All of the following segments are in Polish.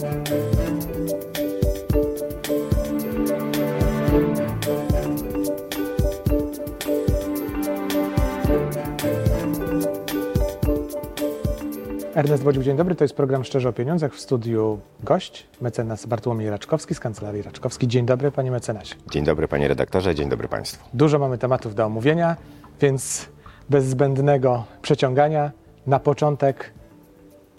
Ernest Bodziuk, dzień dobry. To jest program Szczerze o Pieniądzach. W studiu gość, mecenas Bartłomiej Raczkowski z Kancelarii Raczkowski. Dzień dobry, panie mecenasie. Dzień dobry panie redaktorze, dzień dobry państwu. Dużo mamy tematów do omówienia, więc bez zbędnego przeciągania na początek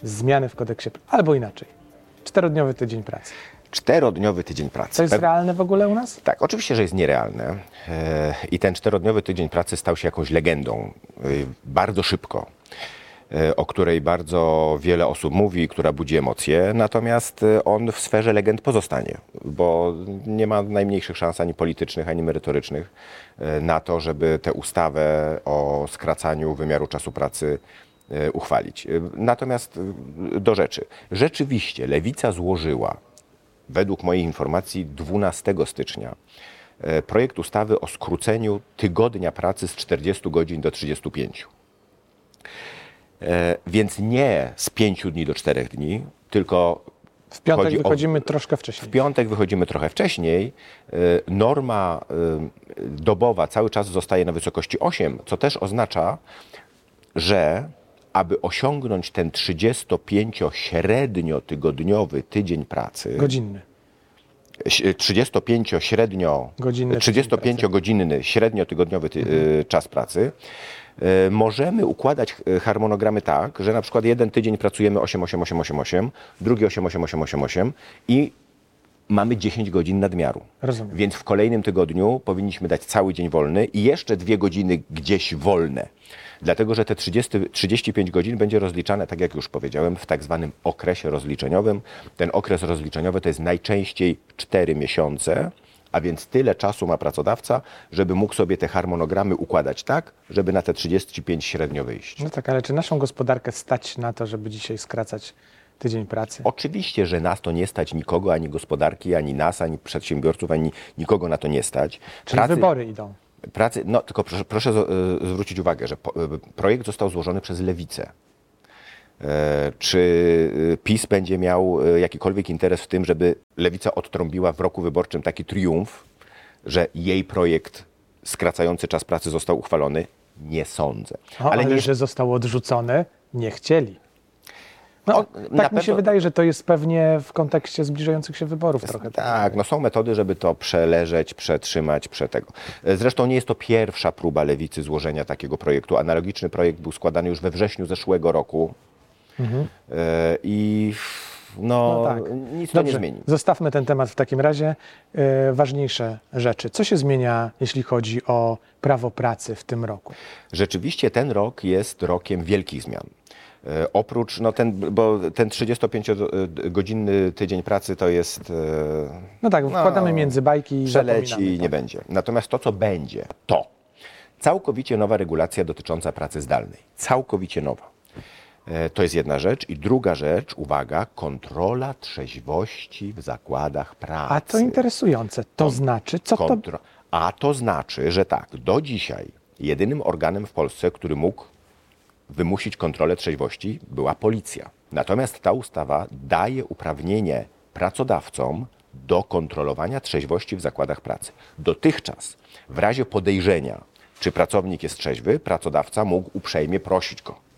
zmiany w kodeksie, albo inaczej. Czterodniowy tydzień pracy. Czterodniowy tydzień pracy. To jest realne w ogóle u nas? Tak, oczywiście, że jest nierealne. E, I ten czterodniowy tydzień pracy stał się jakąś legendą e, bardzo szybko, e, o której bardzo wiele osób mówi, która budzi emocje. Natomiast on w sferze legend pozostanie, bo nie ma najmniejszych szans ani politycznych, ani merytorycznych na to, żeby tę ustawę o skracaniu wymiaru czasu pracy uchwalić. E, Natomiast e, do rzeczy. Rzeczywiście Lewica złożyła według mojej informacji 12 stycznia e, projekt ustawy o skróceniu tygodnia pracy z 40 godzin do 35. E, Więc nie z 5 dni do 4 dni, tylko W piątek chodzi o- wychodzimy troszkę w wcześniej. piątek wychodzimy trochę wcześniej. E, Norma e, dobowa cały czas zostaje na wysokości 8, co też oznacza, że aby osiągnąć ten 35 średnio tygodniowy tydzień pracy, Godzinny. 35 średnio, Godzinny tydzień 35 godzinny średnio tygodniowy ty, y, czas pracy, y, możemy układać y, harmonogramy tak, że na przykład jeden tydzień pracujemy 8, 8, 8, 8, 8, drugi 8, 8, 8, 8, 8 i mamy 10 godzin nadmiaru. Rozumiem. Więc w kolejnym tygodniu powinniśmy dać cały dzień wolny i jeszcze dwie godziny gdzieś wolne. Dlatego, że te 30, 35 godzin będzie rozliczane, tak jak już powiedziałem, w tak zwanym okresie rozliczeniowym. Ten okres rozliczeniowy to jest najczęściej 4 miesiące, a więc tyle czasu ma pracodawca, żeby mógł sobie te harmonogramy układać tak, żeby na te 35 średnio wyjść. No tak, ale czy naszą gospodarkę stać na to, żeby dzisiaj skracać tydzień pracy? Oczywiście, że nas to nie stać nikogo, ani gospodarki, ani nas, ani przedsiębiorców, ani nikogo na to nie stać. Czyli Pracy- wybory idą. pracy, no tylko proszę, proszę y, zwrócić uwagę, że y, projekt został złożony przez Lewicę. E, Czy PiS będzie miał jakikolwiek interes w tym, żeby Lewica odtrąbiła w roku wyborczym taki triumf, że jej projekt skracający czas pracy został uchwalony? Nie sądzę. O, ale nie, że zostało odrzucone, nie chcieli. No, O, tak mi się pewno- wydaje, że to jest pewnie w kontekście zbliżających się wyborów trochę. Tak, no są metody, żeby to przeleżeć, przetrzymać, prze tego. E, Zresztą nie jest to pierwsza próba lewicy złożenia takiego projektu. Analogiczny projekt był składany już we wrześniu zeszłego roku. E, I no, No tak. nic to Dobrze, nie zmieni. Zostawmy ten temat w takim razie. E, ważniejsze rzeczy. Co się zmienia, jeśli chodzi o prawo pracy w tym roku? Rzeczywiście ten rok jest rokiem wielkich zmian. E, Oprócz, no ten, bo ten 35-godzinny tydzień pracy to jest e, No tak, wkładamy między bajki i przeleci i tak. nie będzie. Natomiast to, co będzie, to całkowicie nowa regulacja dotycząca pracy zdalnej. Całkowicie nowa. E, To jest jedna rzecz. I druga rzecz, uwaga, kontrola trzeźwości w zakładach pracy. A to interesujące. To znaczy, co to... A to znaczy, że tak, do dzisiaj jedynym organem w Polsce, który mógł wymusić kontrolę trzeźwości, była policja. Natomiast ta ustawa daje uprawnienie pracodawcom do kontrolowania trzeźwości w zakładach pracy. Dotychczas, w razie podejrzenia, czy pracownik jest trzeźwy, pracodawca mógł uprzejmie prosić go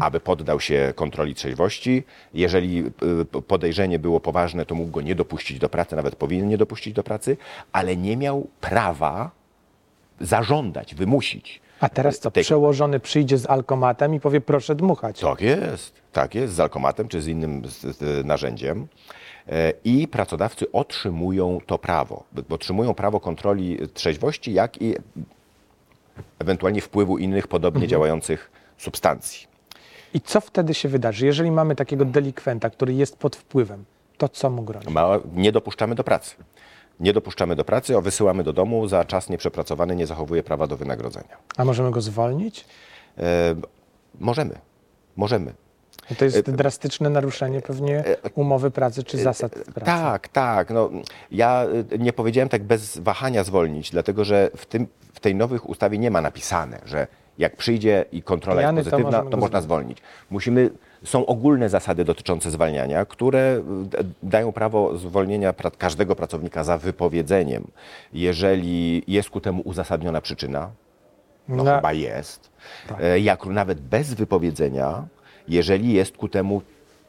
aby poddał się kontroli trzeźwości. Jeżeli y, podejrzenie było poważne, to mógł go nie dopuścić do pracy, nawet powinien nie dopuścić do pracy, ale nie miał prawa zażądać, wymusić. A teraz co? tego. Przełożony przyjdzie z alkomatem i powie, proszę dmuchać. Tak jest, tak jest, z alkomatem czy z innym z, z, narzędziem. E, I pracodawcy otrzymują to prawo. Otrzymują prawo kontroli trzeźwości, jak i ewentualnie wpływu innych podobnie działających substancji. I co wtedy się wydarzy? Jeżeli mamy takiego delikwenta, który jest pod wpływem, to co mu grozi? Ma, nie dopuszczamy do pracy. Nie dopuszczamy do pracy, a wysyłamy do domu za czas nieprzepracowany, nie zachowuje prawa do wynagrodzenia. A możemy go zwolnić? E, możemy, możemy. To jest drastyczne naruszenie pewnie umowy pracy czy zasad pracy. Tak, tak. No, ja nie powiedziałem tak bez wahania zwolnić, dlatego że w, tym, w tej nowych ustawie nie ma napisane, że jak przyjdzie i kontrola Pijany, jest to pozytywna, to, go można zwolnić. Musimy Są ogólne zasady dotyczące zwalniania, które d- dają prawo zwolnienia każdego pracownika za wypowiedzeniem, jeżeli jest ku temu uzasadniona przyczyna, no Na- chyba jest, e, jak nawet bez wypowiedzenia, jeżeli jest ku temu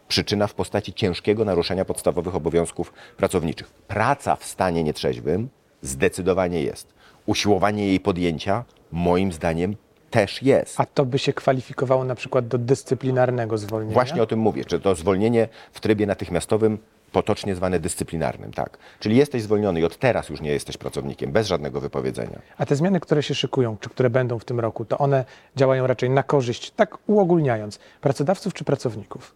przyczyna w postaci ciężkiego naruszenia podstawowych obowiązków pracowniczych. Praca w stanie nietrzeźwym zdecydowanie jest. Usiłowanie jej podjęcia, moim zdaniem, też jest. A to by się kwalifikowało na przykład do dyscyplinarnego zwolnienia? Właśnie o tym mówię, czy to zwolnienie w trybie natychmiastowym, potocznie zwane dyscyplinarnym, tak. Czyli jesteś zwolniony i od teraz już nie jesteś pracownikiem, bez żadnego wypowiedzenia. A te zmiany, które się szykują, czy które będą w tym roku, to one działają raczej na korzyść, tak uogólniając, pracodawców czy pracowników?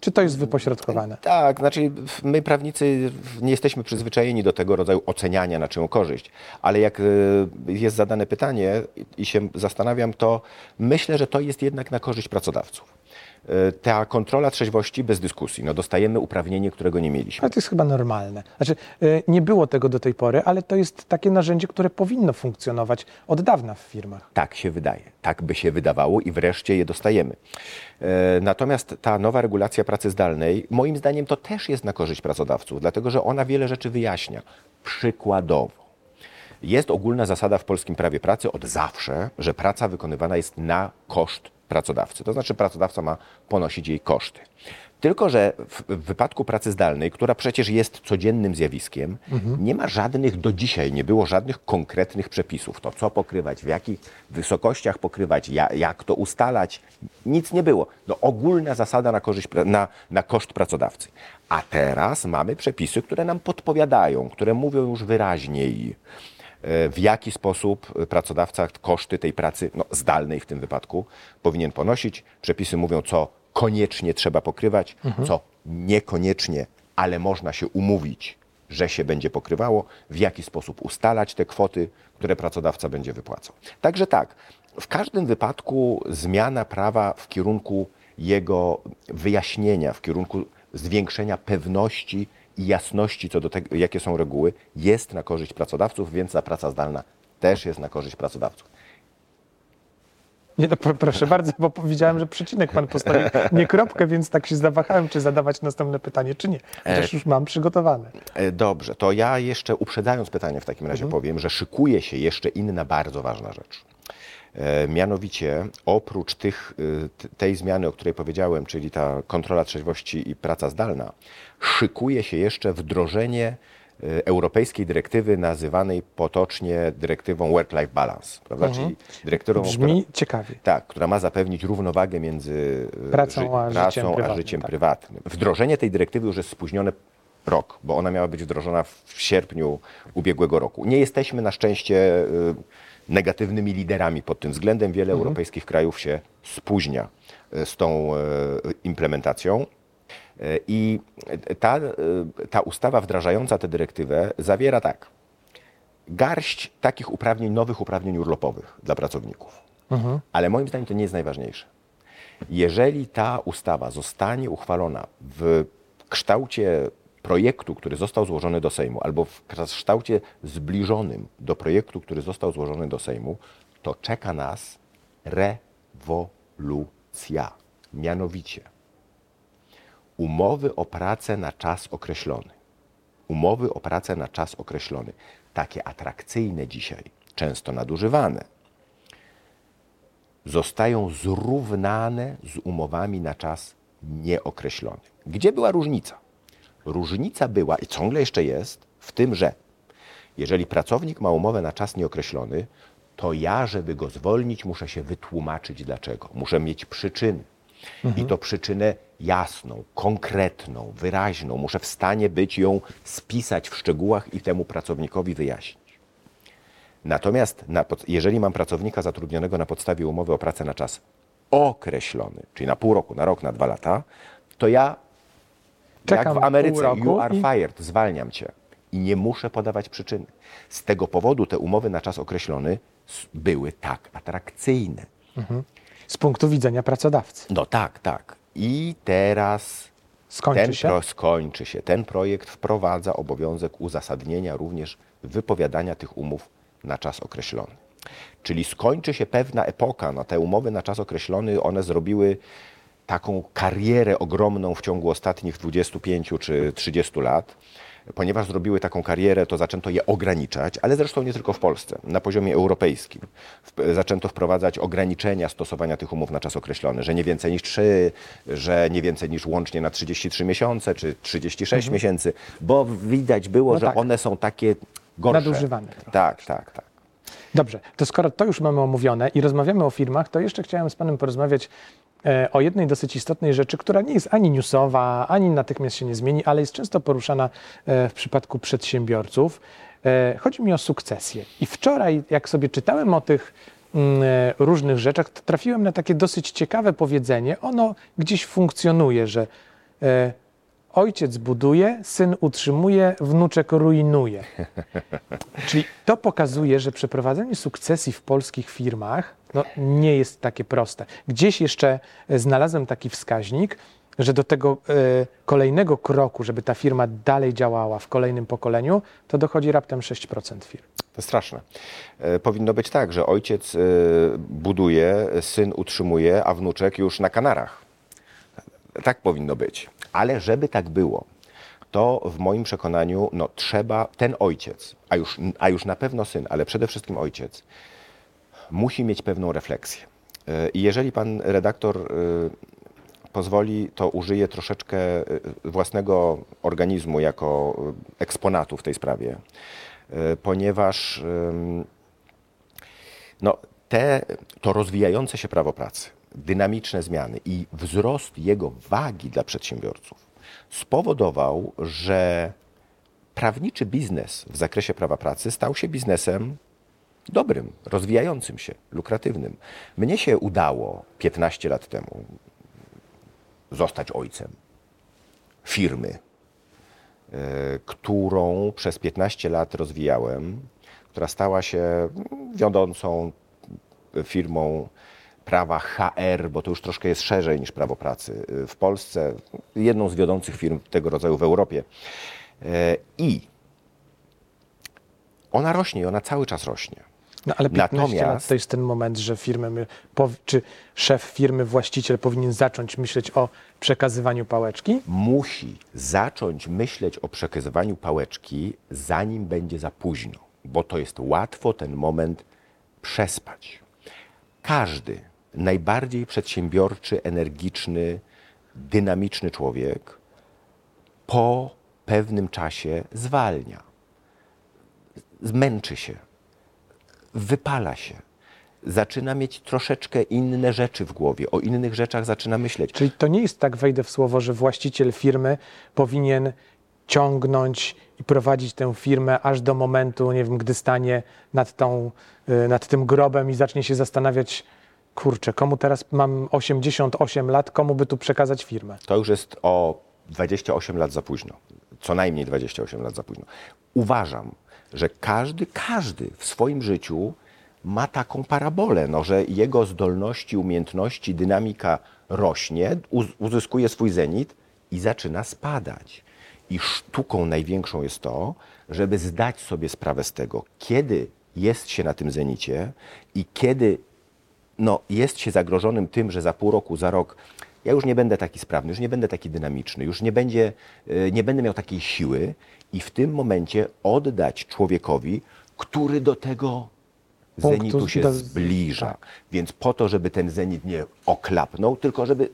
Czy to jest wypośrodkowane? Tak, znaczy my prawnicy nie jesteśmy przyzwyczajeni do tego rodzaju oceniania na czyją korzyść, ale jak y, jest zadane pytanie i się zastanawiam, to myślę, że to jest jednak na korzyść pracodawców. Y, Ta kontrola trzeźwości bez dyskusji, no dostajemy uprawnienie, którego nie mieliśmy. Ale to jest chyba normalne. Znaczy, y, nie było tego do tej pory, ale to jest takie narzędzie, które powinno funkcjonować od dawna w firmach. Tak się wydaje, tak by się wydawało i wreszcie je dostajemy. E, Natomiast ta nowa regulacja pracy zdalnej, moim zdaniem, to też jest na korzyść pracodawców, dlatego że ona wiele rzeczy wyjaśnia. Przykładowo, jest ogólna zasada w polskim prawie pracy od zawsze, że praca wykonywana jest na koszt pracodawcy. To znaczy, pracodawca ma ponosić jej koszty. Tylko, że w, wypadku pracy zdalnej, która przecież jest codziennym zjawiskiem, nie ma żadnych, do dzisiaj nie było żadnych konkretnych przepisów. To co pokrywać, w jakich wysokościach pokrywać, ja, jak to ustalać, nic nie było. No, ogólna zasada na, korzyść, na, na koszt pracodawcy. A teraz mamy przepisy, które nam podpowiadają, które mówią już wyraźniej, w jaki sposób pracodawca koszty tej pracy, no, zdalnej w tym wypadku, powinien ponosić. Przepisy mówią, co koniecznie trzeba pokrywać, co niekoniecznie, ale można się umówić, że się będzie pokrywało, w jaki sposób ustalać te kwoty, które pracodawca będzie wypłacał. Także tak, w każdym wypadku zmiana prawa w kierunku jego wyjaśnienia, w kierunku zwiększenia pewności i jasności co do tego, jakie są reguły, jest na korzyść pracodawców, więc ta praca zdalna też jest na korzyść pracodawców. Nie, no, pro- proszę bardzo, bo powiedziałem, że przecinek pan postawił, nie kropkę, więc tak się zawahałem, czy zadawać następne pytanie, czy nie. Chociaż już mam przygotowane. E, Dobrze, to ja jeszcze uprzedzając pytanie w takim razie powiem, że szykuje się jeszcze inna bardzo ważna rzecz. E, mianowicie oprócz tych, t- tej zmiany, o której powiedziałem, czyli ta kontrola trzeźwości i praca zdalna, szykuje się jeszcze wdrożenie y, europejskiej dyrektywy nazywanej potocznie dyrektywą Work-Life Balance, prawda? Czyli dyrektywą, Brzmi która, ciekawie. tak, która ma zapewnić równowagę między Pracą a życiem pracą, a prywatnym, życiem tak. prywatnym. Wdrożenie tej dyrektywy już jest spóźnione rok, bo ona miała być wdrożona w sierpniu ubiegłego roku. Nie jesteśmy na szczęście negatywnymi liderami pod tym względem. Wiele europejskich krajów się spóźnia y, z tą y, implementacją. Y, I ta, ta ustawa wdrażająca tę dyrektywę zawiera tak. Garść takich uprawnień, nowych uprawnień urlopowych dla pracowników. Ale moim zdaniem to nie jest najważniejsze. Jeżeli ta ustawa zostanie uchwalona w kształcie projektu, który został złożony do Sejmu, albo w kształcie zbliżonym do projektu, który został złożony do Sejmu, to czeka nas rewolucja. Mianowicie umowy o pracę na czas określony. Umowy o pracę na czas określony, takie atrakcyjne dzisiaj, często nadużywane, zostają zrównane z umowami na czas nieokreślony. Gdzie była różnica? Różnica była i ciągle jeszcze jest w tym, że jeżeli pracownik ma umowę na czas nieokreślony, to ja, żeby go zwolnić, muszę się wytłumaczyć dlaczego. Muszę mieć przyczyny. I to przyczynę jasną, konkretną, wyraźną. Muszę w stanie być ją spisać w szczegółach i temu pracownikowi wyjaśnić. Natomiast na, jeżeli mam pracownika zatrudnionego na podstawie umowy o pracę na czas określony, czyli na pół roku, na rok, na dwa lata, to ja, Czekam jak w Ameryce, you are i- fired, zwalniam cię. I nie muszę podawać przyczyny. Z tego powodu te umowy na czas określony były tak atrakcyjne. Z punktu widzenia pracodawcy. No tak, tak. I teraz Skończy ten się? Pro, skończy się. Ten projekt wprowadza obowiązek uzasadnienia również wypowiadania tych umów na czas określony. Czyli skończy się pewna epoka. No, te umowy na czas określony, one zrobiły taką karierę ogromną w ciągu ostatnich 25 czy 30 lat. Ponieważ zrobiły taką karierę, to zaczęto je ograniczać, ale zresztą nie tylko w Polsce, na poziomie europejskim. Zaczęto wprowadzać ograniczenia stosowania tych umów na czas określony, że nie więcej niż 3, że nie więcej niż łącznie na 33 miesiące czy 36 miesięcy, bo widać było, No że tak. one są takie gorsze. Nadużywane trochę. Tak, tak, tak. Dobrze, to skoro to już mamy omówione i rozmawiamy o firmach, to jeszcze chciałem z Panem porozmawiać o jednej dosyć istotnej rzeczy, która nie jest ani newsowa, ani natychmiast się nie zmieni, ale jest często poruszana e, w przypadku przedsiębiorców. E, chodzi mi o sukcesję. I wczoraj, jak sobie czytałem o tych mm, e, różnych rzeczach, trafiłem na takie dosyć ciekawe powiedzenie. Ono gdzieś funkcjonuje, że e, ojciec buduje, syn utrzymuje, wnuczek rujnuje. Czyli to pokazuje, że przeprowadzenie sukcesji w polskich firmach no, nie jest takie proste. Gdzieś jeszcze e, znalazłem taki wskaźnik, że do tego e, kolejnego kroku, żeby ta firma dalej działała w kolejnym pokoleniu, to dochodzi raptem 6% firm. To straszne. E, Powinno być tak, że ojciec buduje, syn utrzymuje, a wnuczek już na Kanarach. Tak powinno być. Ale żeby tak było, to w moim przekonaniu no, trzeba ten ojciec, a już, a już na pewno syn, ale przede wszystkim ojciec, musi mieć pewną refleksję. E, I jeżeli pan redaktor e, pozwoli, to użyję troszeczkę e, własnego organizmu jako eksponatu w tej sprawie, ponieważ no, te, to rozwijające się prawo pracy, dynamiczne zmiany i wzrost jego wagi dla przedsiębiorców spowodował, że prawniczy biznes w zakresie prawa pracy stał się biznesem dobrym, rozwijającym się, lukratywnym. Mnie się udało 15 lat temu zostać ojcem firmy, e, którą przez 15 lat rozwijałem, która stała się wiodącą firmą prawa HR, bo to już troszkę jest szerzej niż prawo pracy w Polsce, jedną z wiodących firm tego rodzaju w Europie. E, I ona rośnie ona cały czas rośnie. No, ale 15 lat Natomiast- to jest ten moment, że firmy, czy szef firmy, właściciel powinien zacząć myśleć o przekazywaniu pałeczki? musi zacząć myśleć o przekazywaniu pałeczki, zanim będzie za późno, bo to jest łatwo ten moment przespać. Każdy najbardziej przedsiębiorczy, energiczny, dynamiczny człowiek po pewnym czasie zwalnia, zmęczy się, wypala się. Zaczyna mieć troszeczkę inne rzeczy w głowie, o innych rzeczach zaczyna myśleć. Czyli to nie jest tak, wejdę w słowo, że właściciel firmy powinien ciągnąć i prowadzić tę firmę aż do momentu, nie wiem, gdy stanie nad, tą, y, nad tym grobem i zacznie się zastanawiać, kurczę, komu teraz mam 88 lat, komu by tu przekazać firmę? To już jest o 28 lat za późno. Co najmniej 28 lat za późno. Uważam, że każdy, każdy w swoim życiu ma taką parabolę, no, że jego zdolności, umiejętności, dynamika rośnie, uz- uzyskuje swój zenit i zaczyna spadać. I sztuką największą jest to, żeby zdać sobie sprawę z tego, kiedy jest się na tym zenicie i kiedy no, jest się zagrożonym tym, że za pół roku, za rok ja już nie będę taki sprawny, już nie będę taki dynamiczny, już nie, będzie, e, nie będę miał takiej siły i w tym momencie oddać człowiekowi, który do tego Punktu zenitu się do- zbliża. tak. Więc po to, żeby ten zenit nie oklapnął, tylko żeby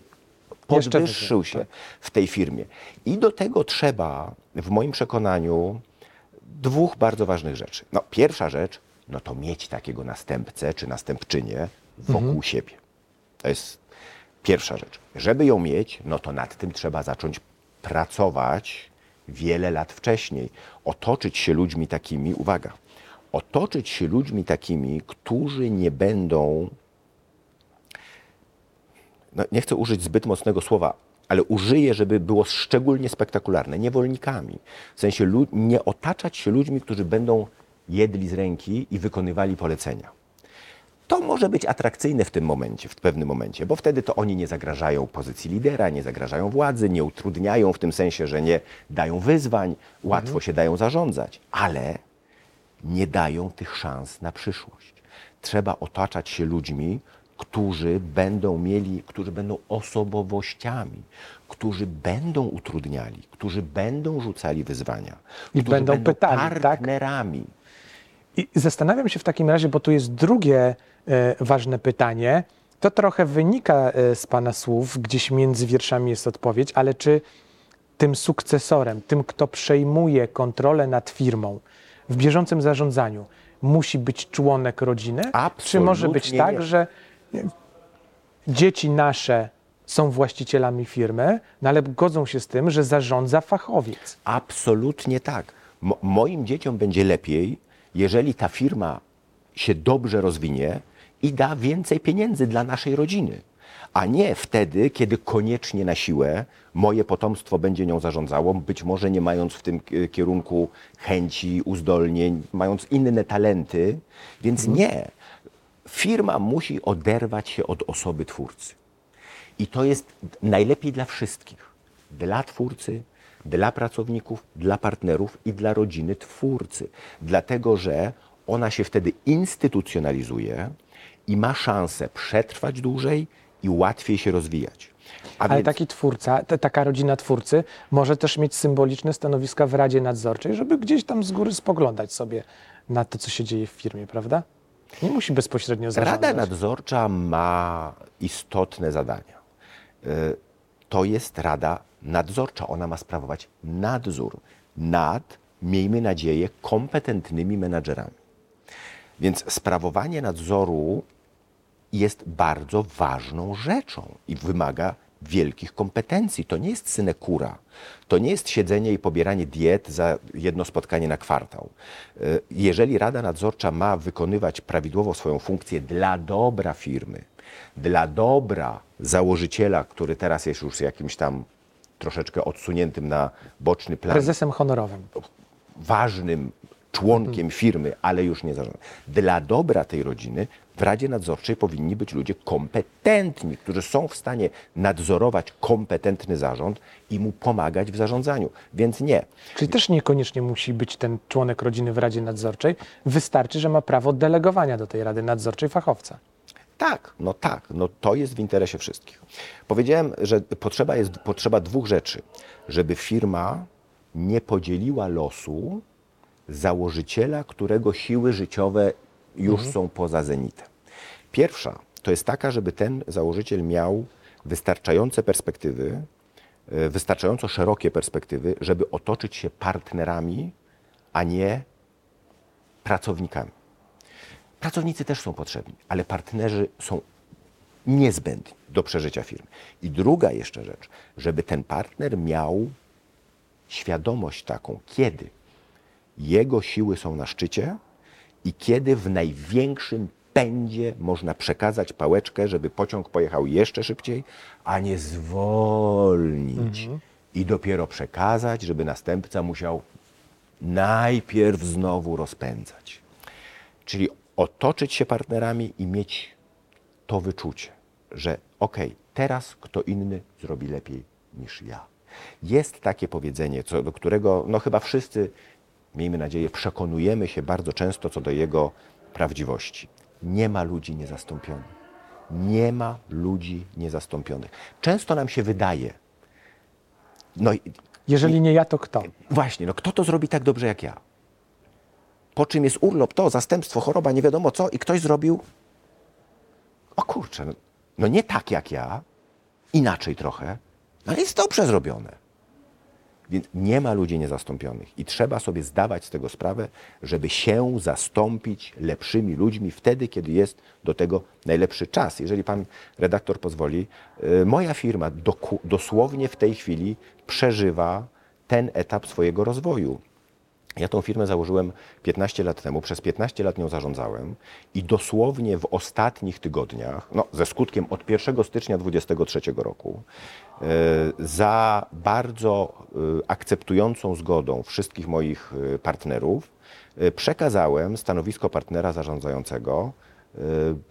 podwyższył się tak. w tej firmie. I do tego trzeba, w moim przekonaniu, dwóch bardzo ważnych rzeczy. No, pierwsza rzecz, no to mieć takiego następcę czy następczynię wokół siebie. To jest pierwsza rzecz. Żeby ją mieć, no to nad tym trzeba zacząć pracować wiele lat wcześniej. Otoczyć się ludźmi takimi, uwaga, otoczyć się ludźmi takimi, którzy nie będą no, nie chcę użyć zbyt mocnego słowa, ale użyję, żeby było szczególnie spektakularne, niewolnikami. W sensie nie otaczać się ludźmi, którzy będą jedli z ręki i wykonywali polecenia. To może być atrakcyjne w tym momencie, w pewnym momencie, bo wtedy to oni nie zagrażają pozycji lidera, nie zagrażają władzy, nie utrudniają w tym sensie, że nie dają wyzwań, łatwo się dają zarządzać, ale nie dają tych szans na przyszłość. Trzeba otaczać się ludźmi, którzy będą mieli, którzy będą osobowościami, którzy będą utrudniali, którzy będą rzucali wyzwania, I którzy będą pytali, tak? I zastanawiam się w takim razie, bo tu jest drugie e, ważne pytanie. To trochę wynika e, z Pana słów, gdzieś między wierszami jest odpowiedź, ale czy tym sukcesorem, tym, kto przejmuje kontrolę nad firmą w bieżącym zarządzaniu, musi być członek rodziny? Czy może być Absolutnie tak, nie. że dzieci nasze są właścicielami firmy, no ale godzą się z tym, że zarządza fachowiec? Absolutnie tak. Mo- moim dzieciom będzie lepiej, jeżeli ta firma się dobrze rozwinie i da więcej pieniędzy dla naszej rodziny. A nie wtedy, kiedy koniecznie na siłę moje potomstwo będzie nią zarządzało, być może nie mając w tym ki- kierunku chęci, uzdolnień, mając inne talenty. Więc nie. Firma musi oderwać się od osoby twórcy. I to jest najlepiej dla wszystkich. Dla twórcy, dla pracowników, dla partnerów i dla rodziny twórcy. Dlatego, że ona się wtedy instytucjonalizuje i ma szansę przetrwać dłużej i łatwiej się rozwijać. A Ale więc taki twórca, ta, taka rodzina twórcy może też mieć symboliczne stanowiska w Radzie Nadzorczej, żeby gdzieś tam z góry spoglądać sobie na to, co się dzieje w firmie, prawda? Nie musi bezpośrednio zarządzać. Rada Nadzorcza ma istotne zadania. Y, To jest Rada Nadzorcza. Ona ma sprawować nadzór nad, miejmy nadzieję, kompetentnymi menadżerami. Więc sprawowanie nadzoru jest bardzo ważną rzeczą i wymaga wielkich kompetencji. To nie jest synekura. To nie jest siedzenie i pobieranie diet za jedno spotkanie na kwartał. Y, Jeżeli Rada Nadzorcza ma wykonywać prawidłowo swoją funkcję dla dobra firmy, dla dobra założyciela, który teraz jest już jakimś tam troszeczkę odsuniętym na boczny plan, Prezesem honorowym. ważnym członkiem firmy, ale już nie zarządza. Dla dobra tej rodziny w Radzie Nadzorczej powinni być ludzie kompetentni, którzy są w stanie nadzorować kompetentny zarząd i mu pomagać w zarządzaniu. Więc nie. Czyli też niekoniecznie musi być ten członek rodziny w Radzie Nadzorczej. Wystarczy, że ma prawo delegowania do tej Rady Nadzorczej fachowca. Tak, no tak, no to jest w interesie wszystkich. Powiedziałem, że potrzeba jest potrzeba dwóch rzeczy, żeby firma nie podzieliła losu założyciela, którego siły życiowe już są poza zenitem. Pierwsza to jest taka, żeby ten założyciel miał wystarczające perspektywy, e, wystarczająco szerokie perspektywy, żeby otoczyć się partnerami, a nie pracownikami. Pracownicy też są potrzebni, ale partnerzy są niezbędni do przeżycia firmy. I druga jeszcze rzecz, żeby ten partner miał świadomość taką, kiedy jego siły są na szczycie i kiedy w największym pędzie można przekazać pałeczkę, żeby pociąg pojechał jeszcze szybciej, a nie zwolnić i dopiero przekazać, żeby następca musiał najpierw znowu rozpędzać. Czyli otoczyć się partnerami i mieć to wyczucie, że okej, teraz kto inny zrobi lepiej niż ja. Jest takie powiedzenie, co do którego no chyba wszyscy, miejmy nadzieję, przekonujemy się bardzo często co do jego prawdziwości. Nie ma ludzi niezastąpionych. Nie ma ludzi niezastąpionych. Często nam się wydaje, no i Jeżeli nie ja, to kto? Właśnie, no kto to zrobi tak dobrze jak ja? Po czym jest urlop, to zastępstwo, choroba, nie wiadomo co i ktoś zrobił. O kurczę, no, no nie tak jak ja, inaczej trochę, no ale jest dobrze zrobione. Więc nie ma ludzi niezastąpionych i trzeba sobie zdawać z tego sprawę, żeby się zastąpić lepszymi ludźmi wtedy, kiedy jest do tego najlepszy czas. Jeżeli pan redaktor pozwoli, y, moja firma dosłownie w tej chwili przeżywa ten etap swojego rozwoju. Ja tą firmę założyłem 15 lat temu, przez 15 lat nią zarządzałem i dosłownie w ostatnich tygodniach, no, ze skutkiem od 1 stycznia 2023 roku, e, za bardzo e, akceptującą zgodą wszystkich moich e, partnerów, przekazałem stanowisko partnera zarządzającego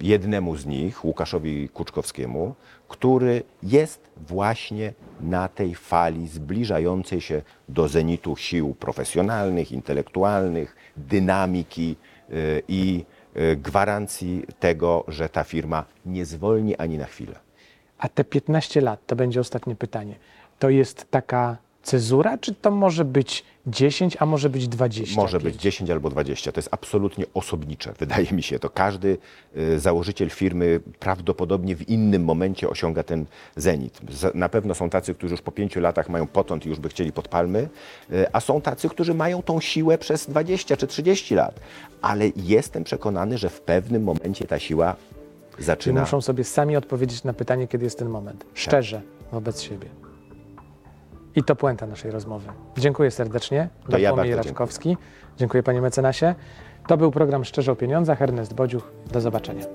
jednemu z nich, Łukaszowi Kuczkowskiemu, który jest właśnie na tej fali zbliżającej się do zenitu sił profesjonalnych, intelektualnych, dynamiki y, i y, gwarancji tego, że ta firma nie zwolni ani na chwilę. A te 15 lat, to będzie ostatnie pytanie, to jest taka cezura, czy to może być 10, a może być 20? Może być 10 albo 20. To jest absolutnie osobnicze, wydaje mi się. To każdy y, założyciel firmy prawdopodobnie w innym momencie osiąga ten zenit. Na pewno są tacy, którzy już po 5 latach mają potąd i już by chcieli pod palmy, y, a są tacy, którzy mają tą siłę przez 20 czy 30 lat. Ale jestem przekonany, że w pewnym momencie ta siła zaczyna. muszą sobie sami odpowiedzieć na pytanie, kiedy jest ten moment. Szczerze, wobec siebie. I to puenta naszej rozmowy. Dziękuję serdecznie. To ja bardzo Raczkowski. Dziękuję panie mecenasie. To był program Szczerze o Pieniądzach. Ernest Bodziuch. Do zobaczenia.